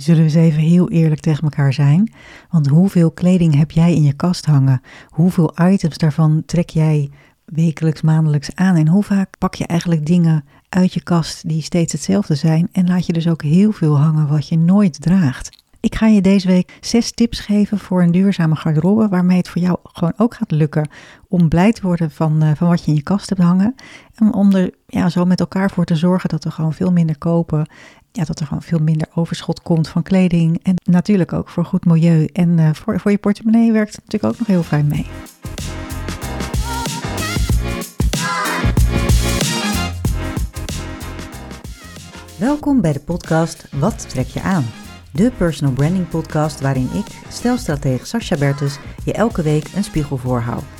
Zullen we eens even heel eerlijk tegen elkaar zijn? Want hoeveel kleding heb jij in je kast hangen? Hoeveel items daarvan trek jij wekelijks, maandelijks aan? En hoe vaak pak je eigenlijk dingen uit je kast die steeds hetzelfde zijn? En laat je dus ook heel veel hangen wat je nooit draagt? Ik ga je deze week zes tips geven voor een duurzame garderobe, waarmee het voor jou gewoon ook gaat lukken om blij te worden van, uh, van wat je in je kast hebt hangen. En om er ja, zo met elkaar voor te zorgen dat we gewoon veel minder kopen. Ja, dat er gewoon veel minder overschot komt van kleding. En natuurlijk ook voor goed milieu. En uh, voor, voor je portemonnee werkt het natuurlijk ook nog heel fijn mee. Welkom bij de podcast Wat trek je aan? De personal branding podcast waarin ik, stelstratege Sascha Bertus, je elke week een spiegel voorhoud.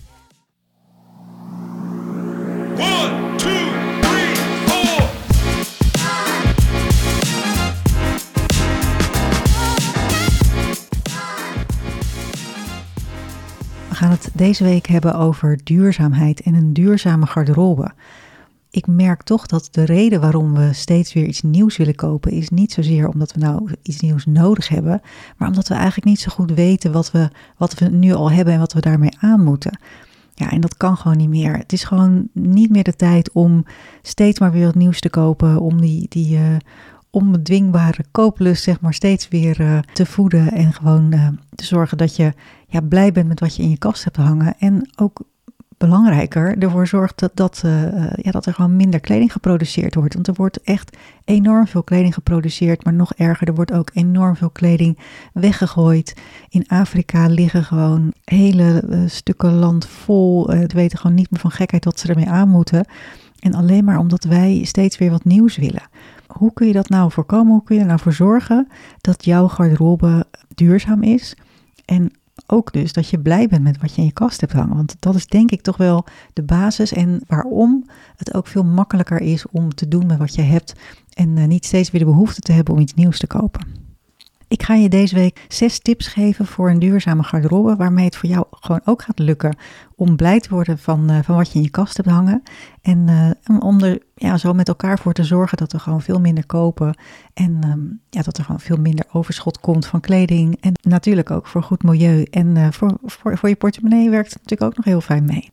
Deze week hebben over duurzaamheid en een duurzame garderobe. Ik merk toch dat de reden waarom we steeds weer iets nieuws willen kopen, is niet zozeer omdat we nou iets nieuws nodig hebben, maar omdat we eigenlijk niet zo goed weten wat we, wat we nu al hebben en wat we daarmee aan moeten. Ja, en dat kan gewoon niet meer. Het is gewoon niet meer de tijd om steeds maar weer wat nieuws te kopen, om die, die uh, onbedwingbare kooplust zeg maar steeds weer uh, te voeden en gewoon uh, te zorgen dat je ja, blij bent met wat je in je kast hebt hangen en ook belangrijker ervoor zorgt dat, dat, uh, ja, dat er gewoon minder kleding geproduceerd wordt. Want er wordt echt enorm veel kleding geproduceerd, maar nog erger, er wordt ook enorm veel kleding weggegooid. In Afrika liggen gewoon hele stukken land vol. Uh, weten gewoon niet meer van gekheid wat ze ermee aan moeten. En alleen maar omdat wij steeds weer wat nieuws willen. Hoe kun je dat nou voorkomen? Hoe kun je er nou voor zorgen dat jouw garderobe duurzaam is? En ook dus dat je blij bent met wat je in je kast hebt hangen. Want dat is denk ik toch wel de basis en waarom het ook veel makkelijker is om te doen met wat je hebt en uh, niet steeds weer de behoefte te hebben om iets nieuws te kopen. Ik ga je deze week zes tips geven voor een duurzame garderobe, waarmee het voor jou gewoon ook gaat lukken om blij te worden van, uh, van wat je in je kast hebt hangen. En uh, om er ja, zo met elkaar voor te zorgen dat we gewoon veel minder kopen. En um, ja, dat er gewoon veel minder overschot komt van kleding. En natuurlijk ook voor goed milieu. En uh, voor, voor, voor je portemonnee werkt het natuurlijk ook nog heel fijn mee.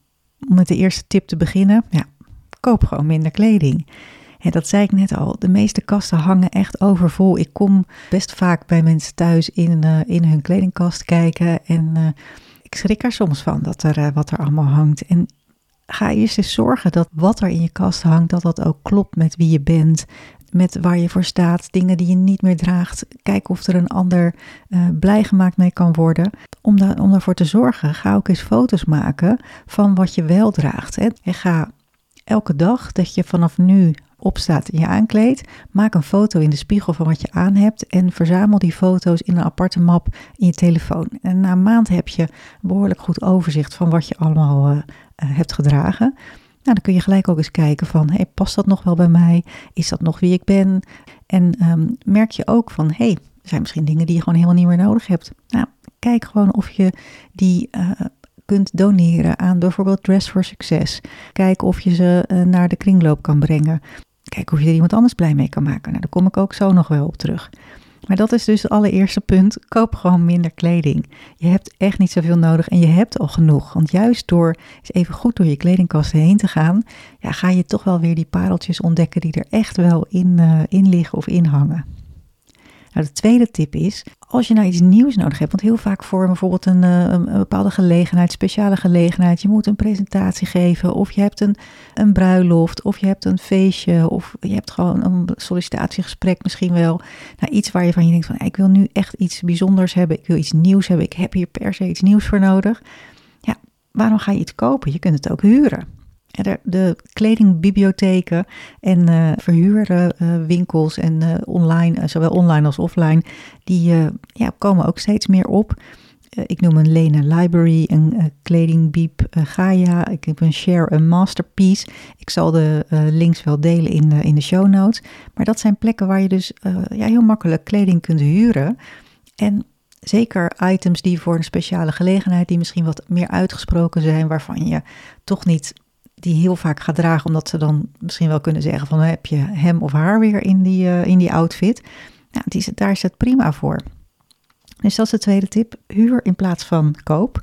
Om met de eerste tip te beginnen, ja, koop gewoon minder kleding. En dat zei ik net al, de meeste kasten hangen echt overvol. Ik kom best vaak bij mensen thuis in, uh, in hun kledingkast kijken en uh, ik schrik er soms van dat er, uh, wat er allemaal hangt. En ga eerst eens zorgen dat wat er in je kast hangt, dat dat ook klopt met wie je bent, met waar je voor staat, dingen die je niet meer draagt. Kijk of er een ander blij gemaakt mee kan worden. Om, da om daarvoor te zorgen, ga ook eens foto's maken van wat je wel draagt. Hè. En ga elke dag dat je vanaf nu opstaat en je aankleedt, maak een foto in de spiegel van wat je aan hebt en verzamel die foto's in een aparte map in je telefoon. En na een maand heb je behoorlijk goed overzicht van wat je allemaal uh, uh, hebt gedragen. Nou, dan kun je gelijk ook eens kijken van, hey, past dat nog wel bij mij? Is dat nog wie ik ben? En um, merk je ook van, hey, er zijn misschien dingen die je gewoon helemaal niet meer nodig hebt. Nou, kijk gewoon of je die uh, kunt doneren aan bijvoorbeeld Dress for Success. Kijk of je ze uh, naar de kringloop kan brengen. Kijk of je er iemand anders blij mee kan maken. Nou, daar kom ik ook zo nog wel op terug. Maar dat is dus het allereerste punt. Koop gewoon minder kleding. Je hebt echt niet zoveel nodig en je hebt al genoeg. Want juist door eens even goed door je kledingkasten heen te gaan, ja, ga je toch wel weer die pareltjes ontdekken die er echt wel in, uh, in liggen of in hangen. Nou, de tweede tip is, als je nou iets nieuws nodig hebt, want heel vaak voor bijvoorbeeld een, een, een, bepaalde gelegenheid, speciale gelegenheid, je moet een presentatie geven, of je hebt een, een bruiloft, of je hebt een feestje, of je hebt gewoon een sollicitatiegesprek misschien wel. Nou, iets waar je van je denkt van, ik wil nu echt iets bijzonders hebben, ik wil iets nieuws hebben, ik heb hier per se iets nieuws voor nodig. Ja, waarom ga je iets kopen? Je kunt het ook huren. De, kledingbibliotheken en uh, verhuurwinkels en uh, online, zowel online als offline, die ja, komen ook steeds meer op. Eh, ik noem een Lena Library, een kledingbiep Gaia. Ik heb een Share een Masterpiece. Ik zal de links wel delen in in de show notes. Maar dat zijn plekken waar je dus ja, heel makkelijk kleding kunt huren. En zeker items die voor een speciale gelegenheid, die misschien wat meer uitgesproken zijn, waarvan je toch niet die heel vaak gaat dragen, omdat ze dan misschien wel kunnen zeggen van heb je hem of haar weer in die, in die outfit. Nou, die, daar is het prima voor. Dus dat is de tweede tip. Huur in plaats van koop.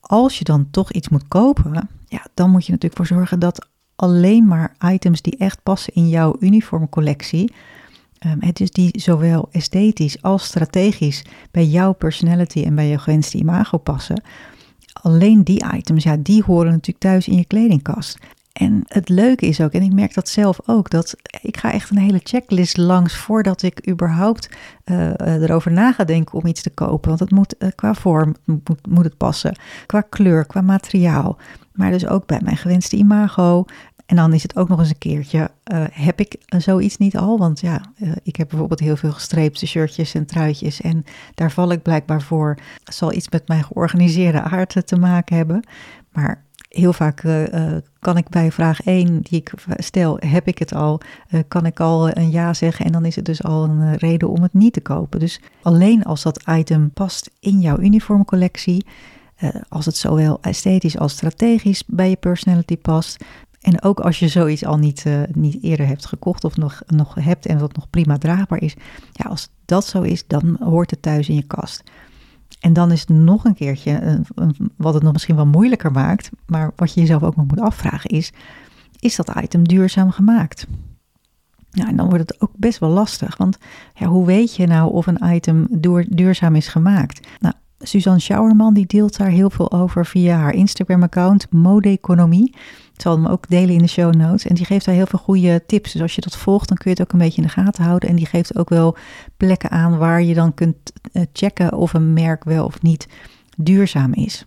Als je dan toch iets moet kopen, ja, dan moet je natuurlijk voor zorgen dat alleen maar items die echt passen in jouw uniformcollectie, het is die zowel esthetisch als strategisch bij jouw personality en bij je gewenste imago passen. Alleen die items, ja, die horen natuurlijk thuis in je kledingkast. En het leuke is ook, en ik merk dat zelf ook, dat ik ga echt een hele checklist langs voordat ik überhaupt uh, erover na ga denken om iets te kopen. Want het moet uh, qua vorm moet, moet het passen, qua kleur, qua materiaal. Maar dus ook bij mijn gewenste imago. En dan is het ook nog eens een keertje, uh, heb ik zoiets niet al? Want ja, ik heb bijvoorbeeld heel veel gestreepte shirtjes en truitjes en daar val ik blijkbaar voor. Het zal iets met mijn georganiseerde aard te maken hebben. Maar heel vaak uh, kan ik bij vraag 1 die ik stel, heb ik het al, kan ik al een ja zeggen en dan is het dus al een reden om het niet te kopen. Dus alleen als dat item past in jouw uniformcollectie, als het zowel esthetisch als strategisch bij je personality past, en ook als je zoiets al niet, niet eerder hebt gekocht of nog, nog hebt en wat nog prima draagbaar is, ja, als dat zo is, dan hoort het thuis in je kast. En dan is het nog een keertje, wat het nog misschien wel moeilijker maakt, maar wat je jezelf ook nog moet afvragen is, is dat item duurzaam gemaakt? Ja, en dan wordt het ook best wel lastig, want ja, hoe weet je nou of een item duurzaam is gemaakt? Nou, Suzanne Schauerman die deelt daar heel veel over via haar Instagram-account Mode Economie. Ik zal hem ook delen in de show notes. En die geeft daar heel veel goede tips. Dus als je dat volgt, dan kun je het ook een beetje in de gaten houden. En die geeft ook wel plekken aan waar je dan kunt eh, checken of een merk wel of niet duurzaam is.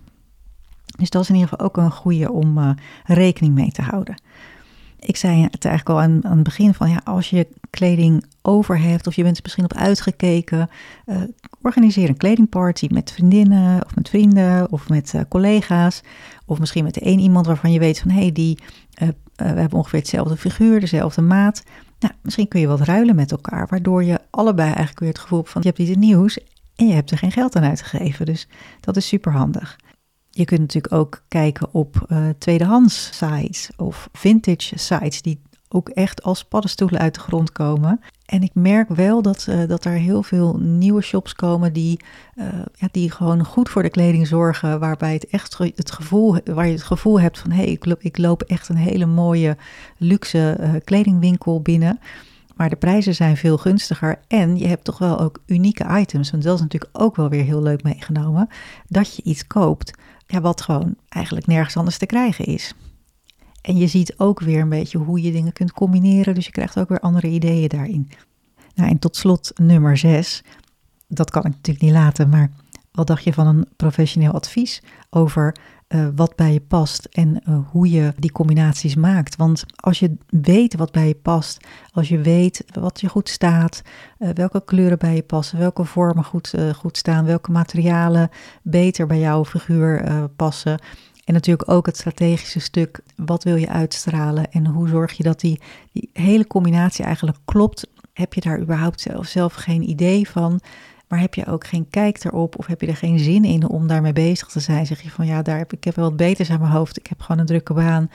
Dus dat is in ieder geval ook een goede om uh, rekening mee te houden. Ik zei het eigenlijk al aan, het begin van ja, als je kleding over hebt of je bent er misschien op uitgekeken, uh, organiseer een kledingparty met vriendinnen of met vrienden of met uh, collega's. Of misschien met één iemand waarvan je weet van hé, hey, die uh, we hebben ongeveer hetzelfde figuur, dezelfde maat. Nou, misschien kun je wat ruilen met elkaar, waardoor je allebei eigenlijk weer het gevoel hebt van je hebt iets nieuws en je hebt er geen geld aan uitgegeven. Dus dat is super handig. Je kunt natuurlijk ook kijken op uh, tweedehands sites of vintage sites die ook echt als paddenstoelen uit de grond komen. En ik merk wel dat, uh, dat er heel veel nieuwe shops komen die, uh, ja, die gewoon goed voor de kleding zorgen. Waarbij het echt het gevoel, waar je het gevoel hebt van hé, hey, ik, loop, ik loop echt een hele mooie luxe kledingwinkel binnen. Maar de prijzen zijn veel gunstiger en je hebt toch wel ook unieke items. Want dat is natuurlijk ook wel weer heel leuk meegenomen. Dat je iets koopt wat gewoon eigenlijk nergens anders te krijgen is. En je ziet ook weer een beetje hoe je dingen kunt combineren, dus je krijgt ook weer andere ideeën daarin. Nou, en tot slot nummer 6. Dat kan ik natuurlijk niet laten, maar wat dacht je van een professioneel advies over uh, wat bij je past en uh, hoe je die combinaties maakt. Want als je weet wat bij je past, als je weet wat je goed staat, uh, welke kleuren bij je passen, welke vormen goed, goed staan, welke materialen beter bij jouw figuur passen. En natuurlijk ook het strategische stuk, wat wil je uitstralen en hoe zorg je dat die, die hele combinatie eigenlijk klopt. Heb je daar überhaupt zelf, zelf geen idee van? Maar heb je ook geen kijk erop of heb je er geen zin in om daarmee bezig te zijn? Zeg je van ja, daar heb, ik heb wel wat beters aan mijn hoofd. Ik heb gewoon een drukke baan.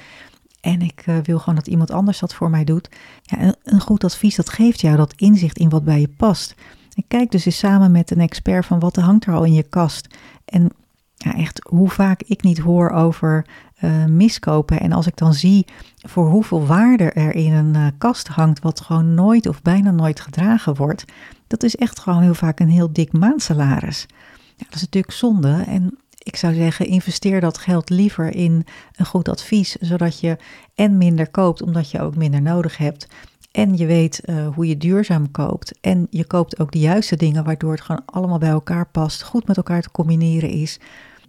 En ik uh, wil gewoon dat iemand anders dat voor mij doet. Ja, een, een goed advies, dat geeft jou dat inzicht in wat bij je past. En kijk dus eens samen met een expert van wat hangt er al in je kast. En ja, echt hoe vaak ik niet hoor over uh, miskopen. En als ik dan zie voor hoeveel waarde er in een uh, kast hangt, wat gewoon nooit of bijna nooit gedragen wordt, dat is echt gewoon heel vaak een heel dik maandsalaris. Ja, dat is natuurlijk zonde. En ik zou zeggen, investeer dat geld liever in een goed advies, zodat je en minder koopt, omdat je ook minder nodig hebt. En je weet uh, hoe je duurzaam koopt. En je koopt ook de juiste dingen, waardoor het gewoon allemaal bij elkaar past, goed met elkaar te combineren is.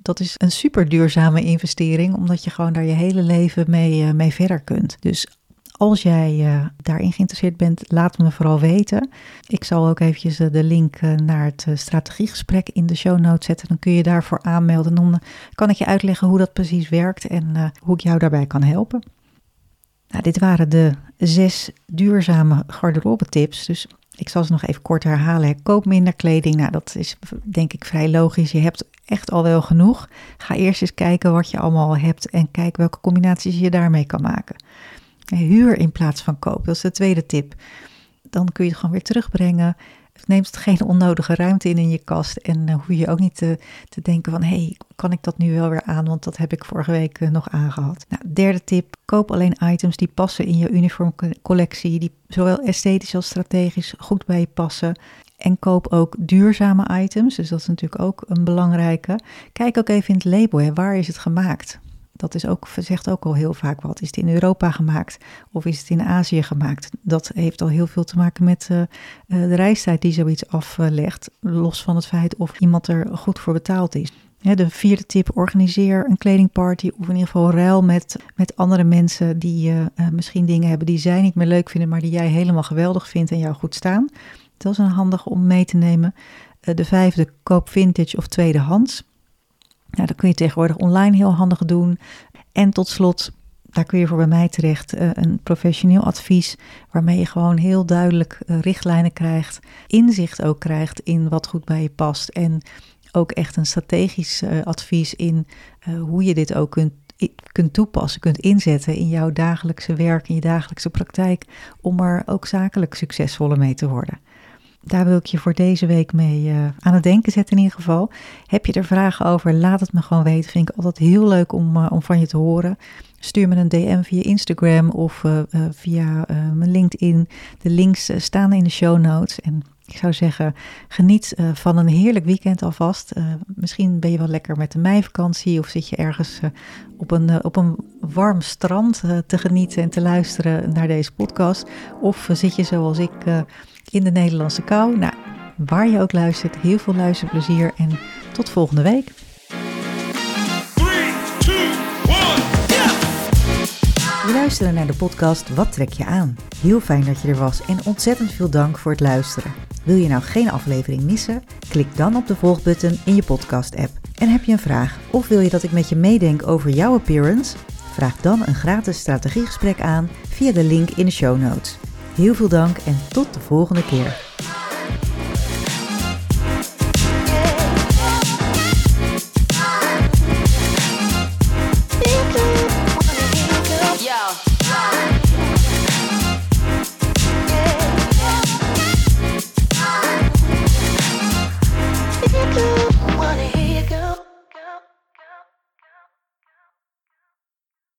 Dat is een super duurzame investering, omdat je gewoon daar je hele leven mee, uh, mee verder kunt. Dus Als jij uh, daarin geïnteresseerd bent, laat me vooral weten. Ik zal ook eventjes uh, de link naar het strategiegesprek in de show notes zetten. Dan kun je daarvoor aanmelden. Dan kan ik je uitleggen hoe dat precies werkt en hoe ik jou daarbij kan helpen. Nou, dit waren de zes duurzame garderobe tips. Dus ik zal ze nog even kort herhalen. Koop minder kleding. Nou, dat is denk ik vrij logisch. Je hebt echt al wel genoeg. Ga eerst eens kijken wat je allemaal hebt en kijk welke combinaties je daarmee kan maken. Huur in plaats van koop, dat is de tweede tip. Dan kun je het gewoon weer terugbrengen. Neemt geen onnodige ruimte in in je kast. En uh, hoef je ook niet te, te denken van, hé, hey, kan ik dat nu wel weer aan? Want dat heb ik vorige week uh, nog aangehad. Nou, derde tip, koop alleen items die passen in je uniformcollectie. Die zowel esthetisch als strategisch goed bij je passen. En koop ook duurzame items, dus dat is natuurlijk ook een belangrijke. Kijk ook even in het label, waar is het gemaakt? Dat is ook, zegt ook al heel vaak wat. Is het in Europa gemaakt of is het in Azië gemaakt? Dat heeft al heel veel te maken met uh, de reistijd die zoiets aflegt. Los van het feit of iemand er goed voor betaald is. de vierde tip, organiseer een kledingparty of in ieder geval ruil met, met andere mensen die uh, misschien dingen hebben die zij niet meer leuk vinden, maar die jij helemaal geweldig vindt en jou goed staan. Dat is een handig om mee te nemen. de vijfde, koop vintage of tweedehands. Nou, dat kun je tegenwoordig online heel handig doen. En tot slot, daar kun je voor bij mij terecht, uh, een professioneel advies waarmee je gewoon heel duidelijk uh, richtlijnen krijgt, inzicht ook krijgt in wat goed bij je past en ook echt een strategisch advies in hoe je dit ook kunt, kunt toepassen, kunt inzetten in jouw dagelijkse werk, in je dagelijkse praktijk, om er ook zakelijk succesvoller mee te worden daar wil ik je voor deze week mee uh, aan het denken zetten in ieder geval. Heb je er vragen over, laat het me gewoon weten. Vind ik altijd heel leuk om, uh, om van je te horen. Stuur me een DM via Instagram of uh, via mijn LinkedIn. De links staan in de show notes. En ik zou zeggen, geniet van een heerlijk weekend alvast. misschien ben je wel lekker met de meivakantie of zit je ergens op, een, op een warm strand te genieten en te luisteren naar deze podcast. Of zit je zoals ik in de Nederlandse kou. Nou, waar je ook luistert, heel veel luisterplezier en tot volgende week. 3, 2, 1, yeah! We luisteren naar de podcast Wat trek je aan? Heel fijn dat je er was en ontzettend veel dank voor het luisteren. Wil je nou geen aflevering missen? Klik dan op de volgbutton in je podcast-app. En heb je een vraag of wil je dat ik met je meedenk over jouw appearance? Vraag dan een gratis strategiegesprek aan via de link in de show notes. Heel veel dank en tot de volgende keer.